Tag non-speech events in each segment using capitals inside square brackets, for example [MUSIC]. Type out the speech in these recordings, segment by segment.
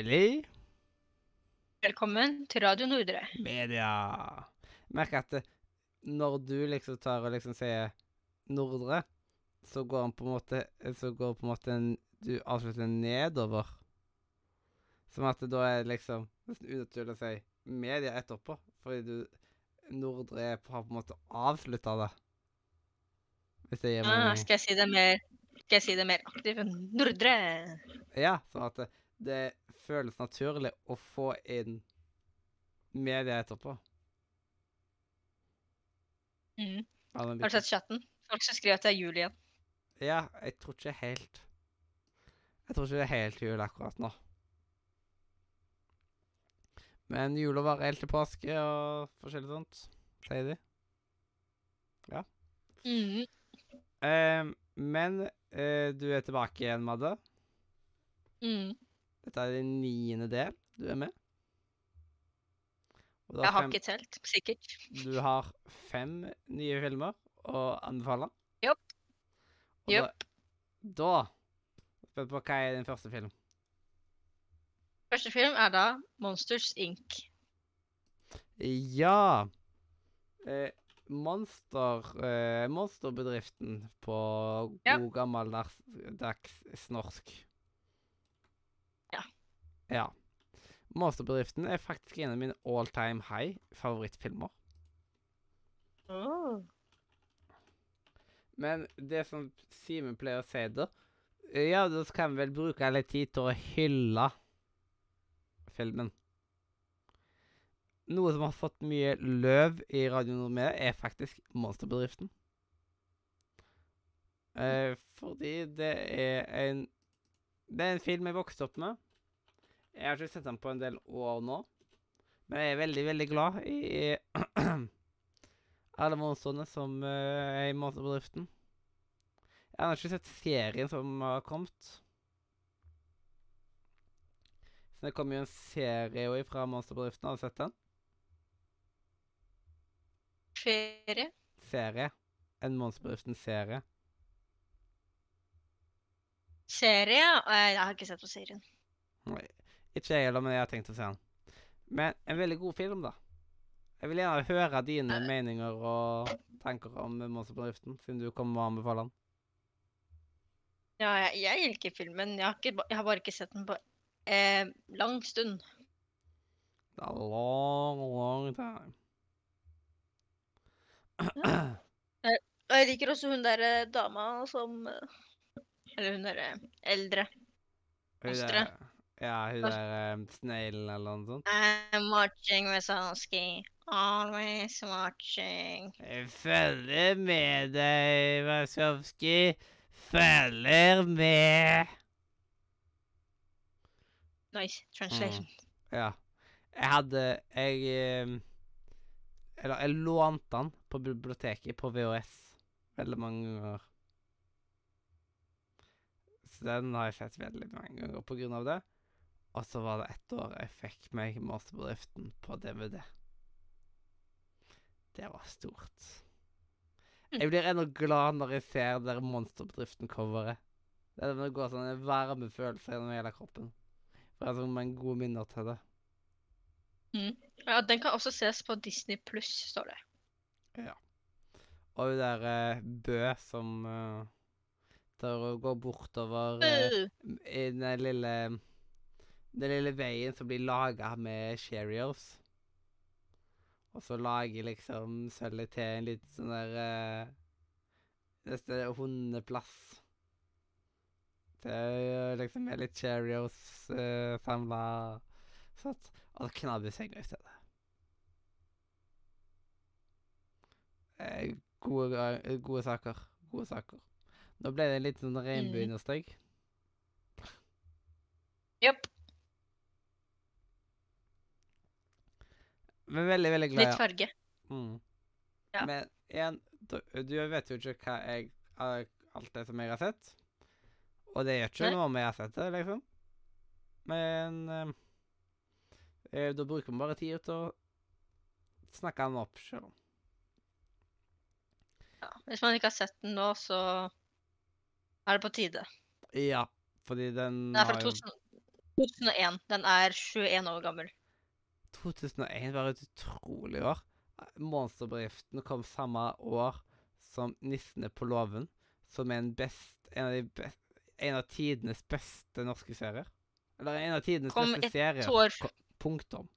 Hjertelig Velkommen til Radio Nordre. media. Merk at når du liksom tar og liksom sier Nordre, så går han på en måte Så går på en måte en, Du avslutter nedover. Som at da er liksom nesten unaturlig å si media etterpå, fordi du Nordre har på en måte avslutta det. Hvis det gir Ah, skal jeg si det mer Skal jeg si det mer aktivt? Nordre. Ja, sånn at det, føles naturlig å få inn media etterpå. Mm. Har du sett chatten? Folk som skriver at det er jul igjen. Ja, jeg tror ikke helt Jeg tror ikke det er helt jul akkurat nå. Men jula varer helt til påske og forskjellig sånt, sier de. Mm. Eh, men eh, du er tilbake igjen, Madde. Mm. Dette er din niende del du er med. Jeg har fem, ikke telt. Sikkert. du har fem nye filmer å anbefale. Jopp. Jopp. Da, da Spent på hva er din første film? Første film er da Monsters Inc. Ja. Eh, monster, eh, monsterbedriften på Ja. god gammeldags norsk. Ja. Monsterbedriften er faktisk en av mine all time high favorittfilmer. Oh. Men det som Simen pleier å si da Ja, da kan vi vel bruke litt tid til å hylle filmen. Noe som har fått mye løv i Radio Nordmedia, er faktisk Monsterbedriften. Eh, fordi det er en Det er en film jeg vokste opp med. Jeg har ikke sett den på en del år nå, men jeg er veldig, veldig glad i [CLEARS THROAT] alle monstrene som eh, er i Monsterbedriften. Jeg har ikke sett serien som har kommet. Så det kommer jo en serie fra Monsterbedriften. Har du sett den? Ferie. Serie. En Monsterbedriften-serie. Serie? Jeg har ikke sett på serien. Nei, Ikke jeg heller, men jeg har tenkt å se den. Men en veldig god film, da. Jeg vil gjerne høre dine Eh. meninger og tanker om Monsterbedriften, siden du kommer med å anbefale den. Ja, jeg, jeg liker filmen. Jeg har, ikke, jeg har bare ikke sett den på eh, lang stund. Det er long, long time. Ja. jeg liker også hun derre dama som eh, Eller hun derre eldre. Der- Ja, hun der um, sneglen eller noe sånt. I'm watching Wazowski. Always watching. Jeg følger med deg, Wazowski. Følger med. Nice translation. Ja. Jeg hadde Jeg eh, Eller jeg lånte den på biblioteket på VHS veldig mange ganger. Så den har jeg sett veldig mange ganger på grunn av det. Og så var det ett år jeg fikk meg Monsterbedriften på DVD. Det var stort. Jeg blir ennå glad når jeg ser der Monsterbedriften-coveret. Det er går sånn en varme følelse gjennom hele kroppen. For jeg har mange gode minner til det. Ja, den kan også ses på Disney pluss, står det. Ja. Og hun der eh, Bø som uh, tar og går bortover Uh, i den lille Den lille veien som blir laga med Cheerios. Og så lager liksom sølvet til en liten sånn der uh, Neste hundeplass. Til å liksom med litt Cheerios uh, samla sånn. Og så knabber senga i stedet. Eh, gode, gra- gode saker. Gode saker. Nå ble det en liten sånn regnbueunderstrek. Jopp. Men veldig, veldig glad Litt farge. Mm. Ja. Men igjen, du, du vet jo ikke hva jeg Alt det som jeg har sett. Og det gjør ikke noe om jeg har sett det, liksom. Men eh, eh, da bruker vi bare tid til å snakke den opp sjøl. Ja. Hvis man ikke har sett den nå, så er det på tide. Ja, fordi den Den er fra har jo 2000, 2001. Den er 21 år gammel. 2001 var et utrolig år. Monsterbedriften kom samme år som Nissene på låven, som er en, best, en, av de best, en av tidenes beste norske serier. Eller en av tidenes Kom beste serier. Kom et år, Punktum.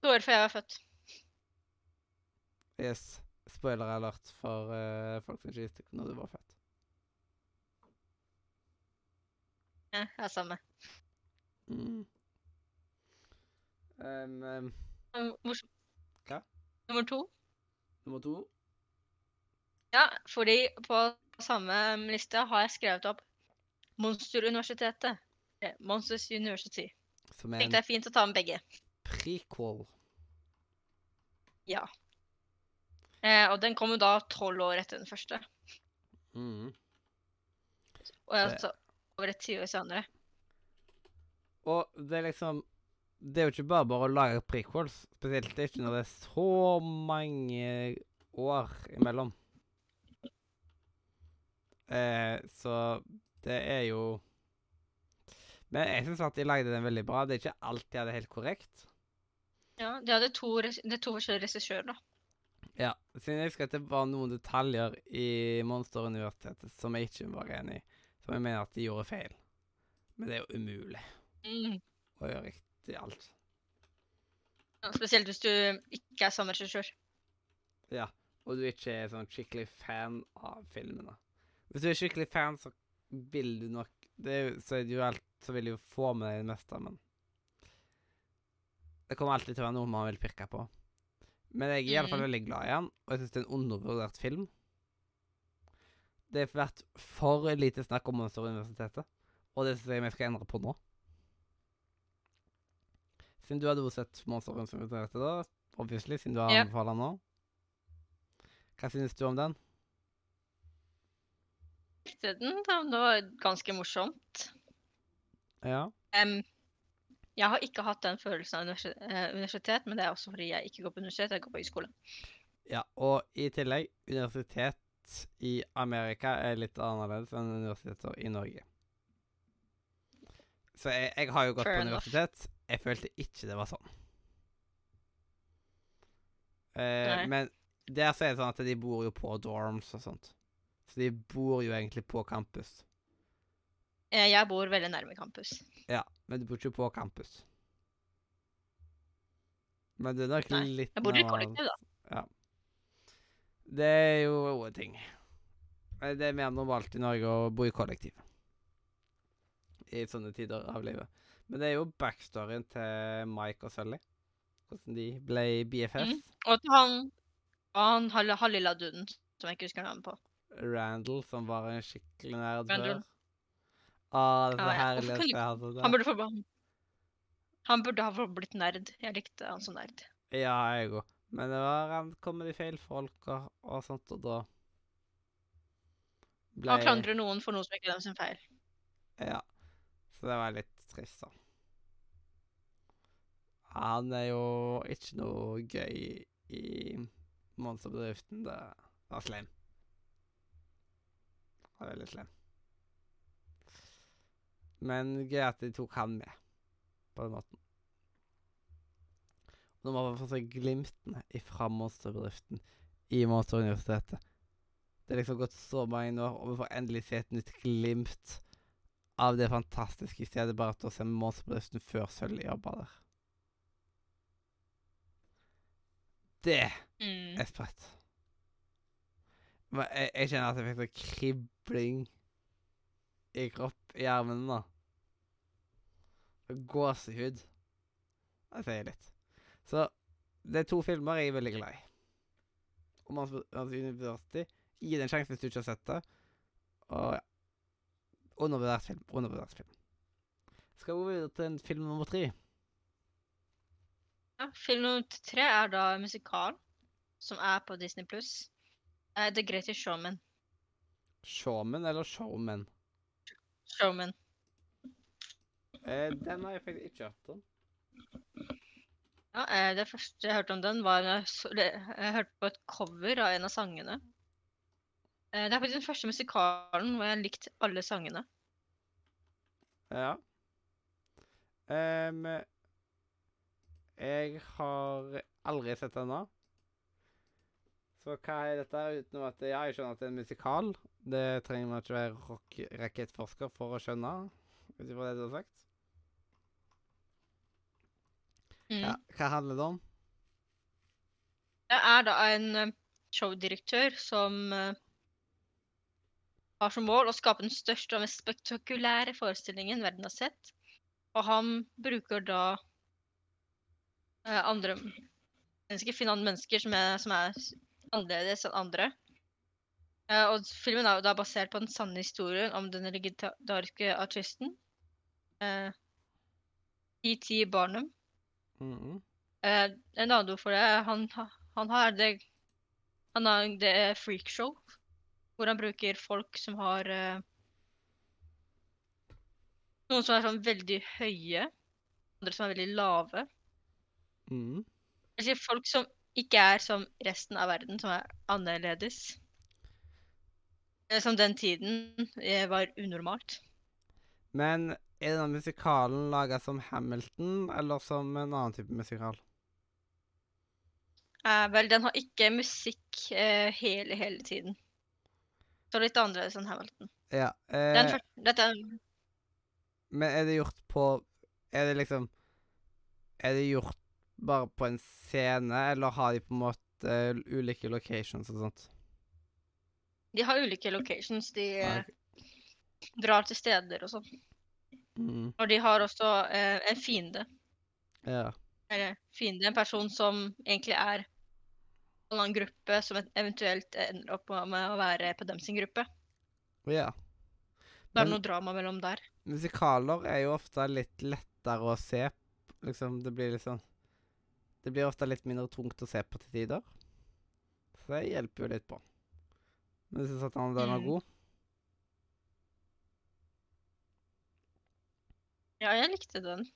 to år før jeg var født. Yes. Spoiler alert for uh, folk som ikke visste når du var født. Ja, det er samme. Mm. Um, um, Morsomt. Hva? Nummer to. nummer to. Ja, fordi på samme liste har jeg skrevet opp Monsteruniversitetet. Eh, Monsters University. Som er Tenkte det er fint å ta med begge. prequel. Ja. Eh, og den kom jo da tolv år etter den første. Mm. Og altså over et tiår senere. Og det er liksom Det er jo ikke bare bare å lage prequels. Spesielt ikke når det er så mange år imellom. Eh, så det er jo Men jeg syns at de lagde den veldig bra. Det er ikke alltid hadde helt korrekt. Ja, De hadde to, de det to forskjellige regissører, da. Ja, siden jeg husker at det var noen detaljer i Monsteruniversitetet som jeg ikke var enig i. Som jeg mener at de gjorde feil. Men det er jo umulig Mm. å gjøre riktig alt. Ja, spesielt hvis du ikke er samme regissør. Ja, og du ikke er sånn skikkelig fan av filmene. Hvis du er skikkelig fan, så vil du nok det Så er det jo alt Så vil du jo få med deg det meste, men Det kommer alltid til å være noe man vil pirke på. Men jeg er i alle fall Mhm. veldig glad i den, og jeg syns det er en undervurdert film. Det har vært for lite snakk om Monsteruniversitetet, og det syns jeg vi skal endre på nå. Siden du hadde jo sett Monsteruniversitetet da, obviously, siden du har yeah. anbefalt den nå. Hva synes du om den? Den. Det var ganske morsomt. Ja. Um, jeg har ikke hatt den følelsen av eh, universitet, men det er også fordi jeg ikke går på universitet, jeg går på høyskole. ja. Og i tillegg, universitet i Amerika er litt annerledes enn universiteter i Norge. Så jeg, jeg har jo gått Fair på enough. universitet. Jeg følte ikke det var sånn. Eh, men der så er det sånn at de bor jo på dorms og sånt. Så de bor jo egentlig på campus. Eh, jeg bor veldig nærme campus. Ja, men du bor ikke på campus. Men det er nok Nei, litt Jeg bor i kollektiv, da. Ja. Det er jo gode ting. Det er mer normalt i Norge å bo i kollektiv. I sånne tider av livet. Men det er jo backstoryen til Mike og Sully. Hvordan de ble BFFs. Mm. Og til han, han hal- halvlilla duden, som jeg ikke husker navnet på. Randall, som var en skikkelig nerd før. Ah, det er så ah, ja. herlig å se han sånn. Han burde få Han burde ha blitt nerd. Jeg likte han som nerd. Ja, jeg òg. Men det var han kom med de feil folka og, og sånt, og da Han klandrer noen for noe som ikke er sin feil. Ja. Så det var litt trist, da. Han er jo ikke noe gøy i monsterbedriften. Det var slem. Det var veldig slem. Men gøy at de tok han med, på den måten. Nå må man få se glimtene fra monsterbedriften i Monsteruniversitetet. Det er liksom gått så mange år, og vi får endelig se et nytt glimt av det fantastiske stedet bare til å se monsterbedriften før Sølv jobba der. Det Mm. er sprøtt. Men jeg, jeg kjenner at jeg fikk sånn kribling i kropp, i armene nå. Gåsehud. Det sier litt. Så det er to filmer jeg er veldig glad i. Og Monster University. Gi det en sjanse hvis du ikke har sett det. Og ja. Undervurdert film. Undervurdert film. Skal vi gå videre til en film nummer tre? Ja, film nummer tre er da musikal, som er på Disney pluss. The Greatest Showman. Showman eller Showman? Showman. Uh, den har jeg faktisk ikke hørt om. Ja, uh, det første jeg hørte om den, var jeg, jeg hørte på et cover av en av sangene. Eh, det er faktisk den første musikalen hvor jeg har likt alle sangene. Ja. Um, jeg har aldri sett den ennå. Så hva er dette, utenom at ja, jeg skjønner at det er en musikal. Det trenger man ikke være rock-rakettforsker for å skjønne, ut ifra det du har sagt. Mm. Ja, hva handler det om? Det er da en eh, showdirektør som eh, har som mål å skape den største og mest spektakulære forestillingen verden har sett. Og han bruker da eh, andre mennesker, finner andre mennesker som er, som er annerledes enn andre. Eh, og filmen er jo da basert på den sanne historien om den legendariske artisten uh, E.T. Barnum. Mhm. Eh, en annen ord for det, han, han har det Han har det freakshow, hvor han bruker folk som har eh, Noen som er sånn veldig høye, andre som er veldig lave. Jeg sier folk som ikke er som resten av verden, som er annerledes. Eh, Som den tiden eh, var unormalt. Men er denne musikalen laga som Hamilton, eller som en annen type musikal? Eh, vel, den har ikke musikk eh, hele, hele tiden. Så litt annerledes enn Hamilton. Ja. Den første, dette er men er det gjort på Er det liksom Er det gjort bare på en scene, eller har de på en måte uh, ulike locations og sånt? De har ulike locations. De eh, drar til steder og sånn. Mm, Og de har også uh, en fiende. ja. Eller fiende, en person som egentlig er annen gruppe, som eventuelt ender opp med å være på dem sin gruppe. ja. Er Men det noe drama mellom der. musikaler er jo ofte litt lettere å se. Liksom, det blir liksom Det blir ofte litt mindre tungt å se på til tider. Så det hjelper jo litt på. Men jeg syns at den den var Mm. god. Ja, jeg likte den.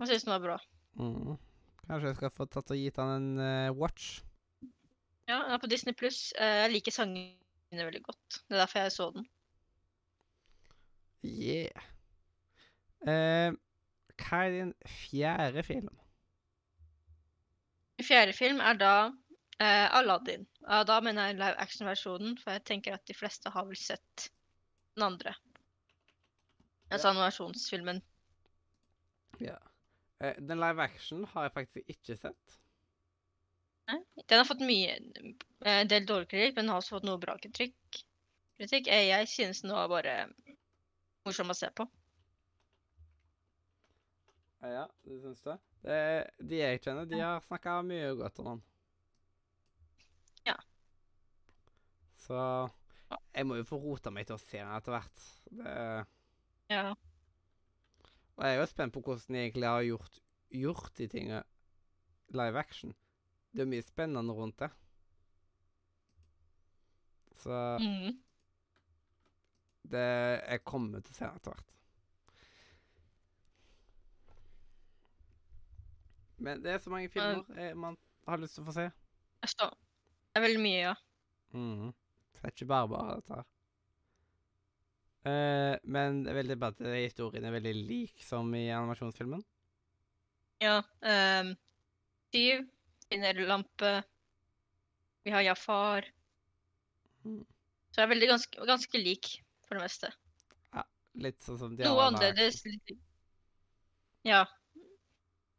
Jeg syns den var bra. Mm. Kanskje jeg skal få tatt og gitt han en uh, watch. Ja, den er på Disney pluss. Jeg liker sangene veldig godt. Det er derfor jeg så den. Yeah. Uh, hva er din fjerde film? Min fjerde film er da eh, Aladdin. Ja, da mener jeg live action-versjonen, for jeg tenker at de fleste har vel sett den andre. Altså animasjonsfilmen. Ja. Eh, den live action har jeg faktisk ikke sett. Den har fått mye eh, En del dårlig kritikk, men den har også fått noe bra kritikk. Eh, Jeg synes den var bare morsom å se på. Ja, det syns du? Det, de jeg kjenner, de har snakka mye godt om den. Ja. Så jeg må jo få rota meg til å se den etter hvert. Det, Ja. Og jeg er jo spent på hvordan de egentlig har gjort, gjort de tingene live action. Det er mye spennende rundt det. Så Mm. det Jeg kommer til å se etter hvert. Men det er så mange filmer jeg, man har lyst til å få se. Jeg står. Det er veldig mye, ja. Mm. Så det er ikke bare bare, dette her. Eh, men det er veldig bra at historien er veldig lik som i animasjonsfilmen. Ja. Um, Syv finner lampe. Vi har Jafar. Mm. Så det er veldig ganske, ganske lik for det meste. Ja, Litt sånn som de Noe annerledes. Ja.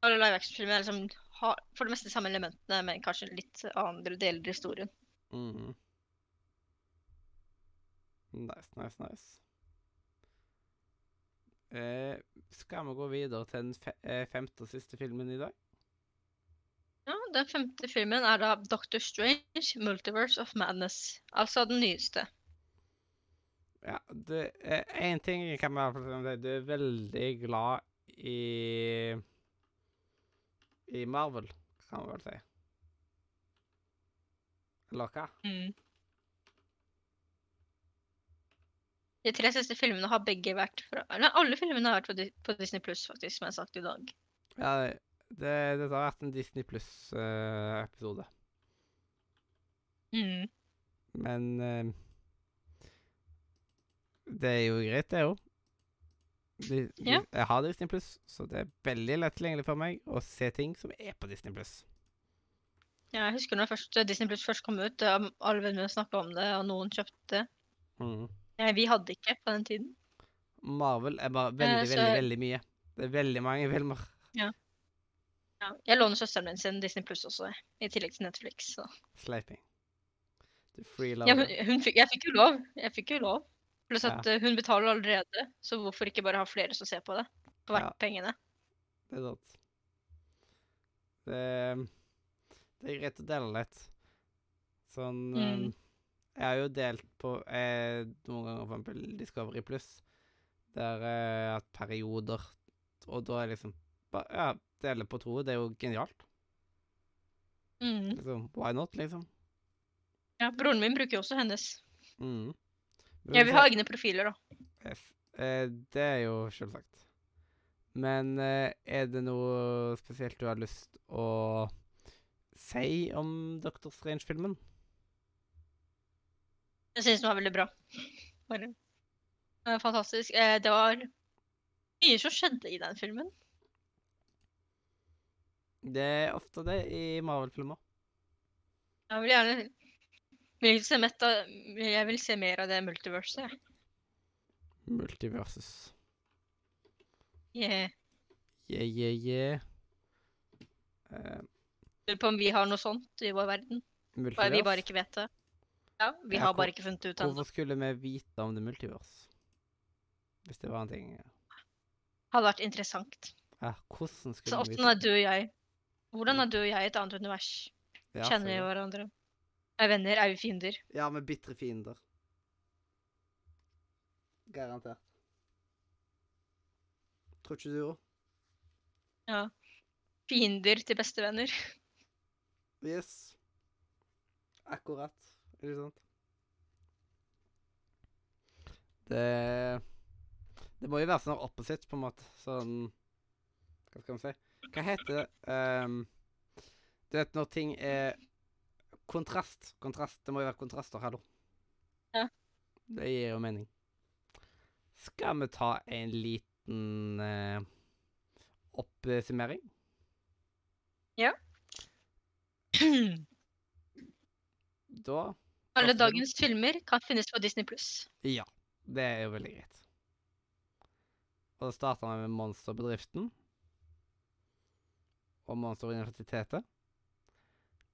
Alle live action-filmer er liksom, har for det meste samme elementene, men kanskje litt andre deler i historien. Mm. Nice, nice, nice. Eh, skal vi gå videre til den fe eh, femte og siste filmen i dag? Ja, Den femte filmen er da Doctor Strange, Multiverse of Madness. Altså den nyeste. Ja, det er én ting jeg kan fall si om. Du er veldig glad i I Marvel, kan man vel si. Eller hva? De tre siste filmene har begge vært fra Nei, alle filmene har vært på, Di- på Disney Pluss, faktisk, som jeg har sagt i dag. Ja, det, det har vært en Disney Pluss-episode. Mm. Men uh, Det er jo greit, det òg. De, de, Jeg har Disney Pluss, så det er veldig lett tilgjengelig for meg å se ting som er på Disney Pluss. Ja, jeg husker når først, eh, Disney Pluss først kom ut, alle vennene snakka om det, og noen kjøpte det. Mm. Nei, vi hadde ikke på den tiden. Marvel er bare veldig, så- veldig, veldig mye. Det er veldig mange filmer. Ja. Jeg låner søsteren min sin Disney Plus også, i tillegg til Netflix. Så. Sleiping. Du free Ja, hun, hun fikk, jeg fikk jo lov. Jeg fikk jo lov. Pluss at ja. hun betaler allerede, så hvorfor ikke bare ha flere som ser på det? For Ja. pengene. Det er sant. Det, det er greit å dele litt. Sånn Mm. um, Jeg har jo delt på eh, noen ganger for eksempel Discovery Pluss, der jeg har hatt perioder, og da er liksom bare, Ja, dele på to, det er jo genialt. Mm. Liksom, why not, liksom? Ja, broren min bruker jo også hennes. Mm. Men Jeg vil ha egne profiler, da. Yes. Eh, det er jo selvsagt. Men eh, er det noe spesielt du har lyst å si om Doctor Strange-filmen? Jeg synes den var veldig bra. Bare. Var fantastisk. Eh, det var mye som skjedde i den filmen. Det er ofte det i Marvel-filmer. Jeg vil gjerne vil se mett av, Jeg vil se mer av det multiverset. jeg. Multiversus. Yeah. Yeah, yeah, yeah. Eh, Lurer på om vi har noe sånt i vår verden. Bare vi multivers? bare ikke vet det. Ja, vi har bare ikke funnet ut ennå. Hvorfor skulle vi vite om det multiverse? Hvis det var en ting Hadde vært interessant. Ja, hvordan skulle Så vi åssen er du og jeg? Hvordan er du og jeg i et annet univers? Ja, Kjenner vi hverandre? Er venner? Er vi fiender? Ja, med bitre fiender. Garantert. Tror ikke du òg? Ja. Fiender til bestevenner. [LAUGHS] Yes. Akkurat. Ikke sant? Det Det må jo være sånn opposite, på en måte. Sånn Hva skal man si? Hva heter det Um, Du vet når ting er Kontrast. Kontrast. Det må jo være kontraster, hallo. Ja. Det gir jo mening. Skal vi ta en liten uh, oppsummering? Da Alle dagens filmer kan finnes på Disney pluss. Ja, det er jo veldig greit. Og da starta med Monsterbedriften. Og Monsteruniversitetet.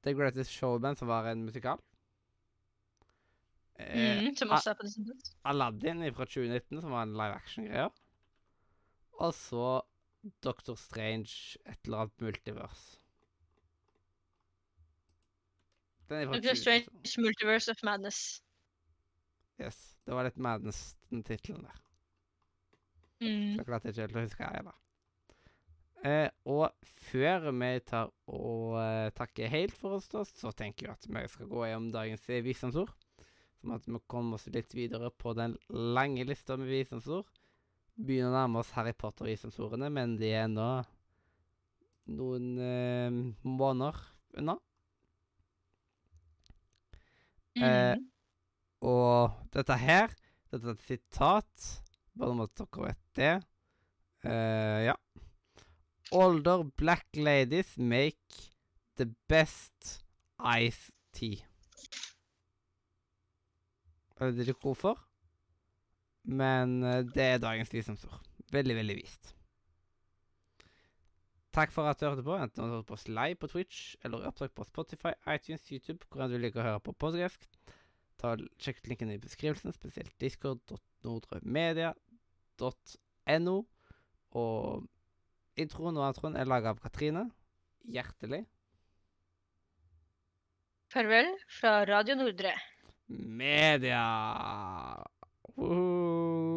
The Greatest Showman, som var en musikal. Eh, Mm, som også er på Disney pluss. Aladdin fra 2019, som var en live action-greie. Og så Doctor Strange, et eller annet multivers. Den er Doctor 2022. Strange Multiverse of Madness. Yes. Det var litt madness, den tittelen der. Mm. Så klarte jeg ikke helt å huske heller. Eh, og før vi tar og eh, takker helt for oss, da, så tenker jeg at vi skal gå gjennom dagens visdomsord. Sånn at vi kommer oss litt videre på den lange lista med visdomsord. Begynner å nærme oss Harry Potter-visdomsordene, men de er ennå noen eh, måneder unna. Eh, Mm. Og dette her, dette er et sitat, bare om at dere vet det. Eh, ja. Older black ladies make the best ice tea. Jeg vet ikke hvorfor, men eh, det er dagens visdomsord. Veldig, veldig vist. Takk for at du hørte på, enten du hørte på oss live på Twitch eller opptak på Spotify, iTunes, YouTube, hvor du liker å høre på podcast. Ta, sjekk linken i beskrivelsen, spesielt discord.nordrødmedia.no. Og introen og outroen er laga av Katrine. Hjertelig. Farvel fra Radio Nordre. Media! Woohoo.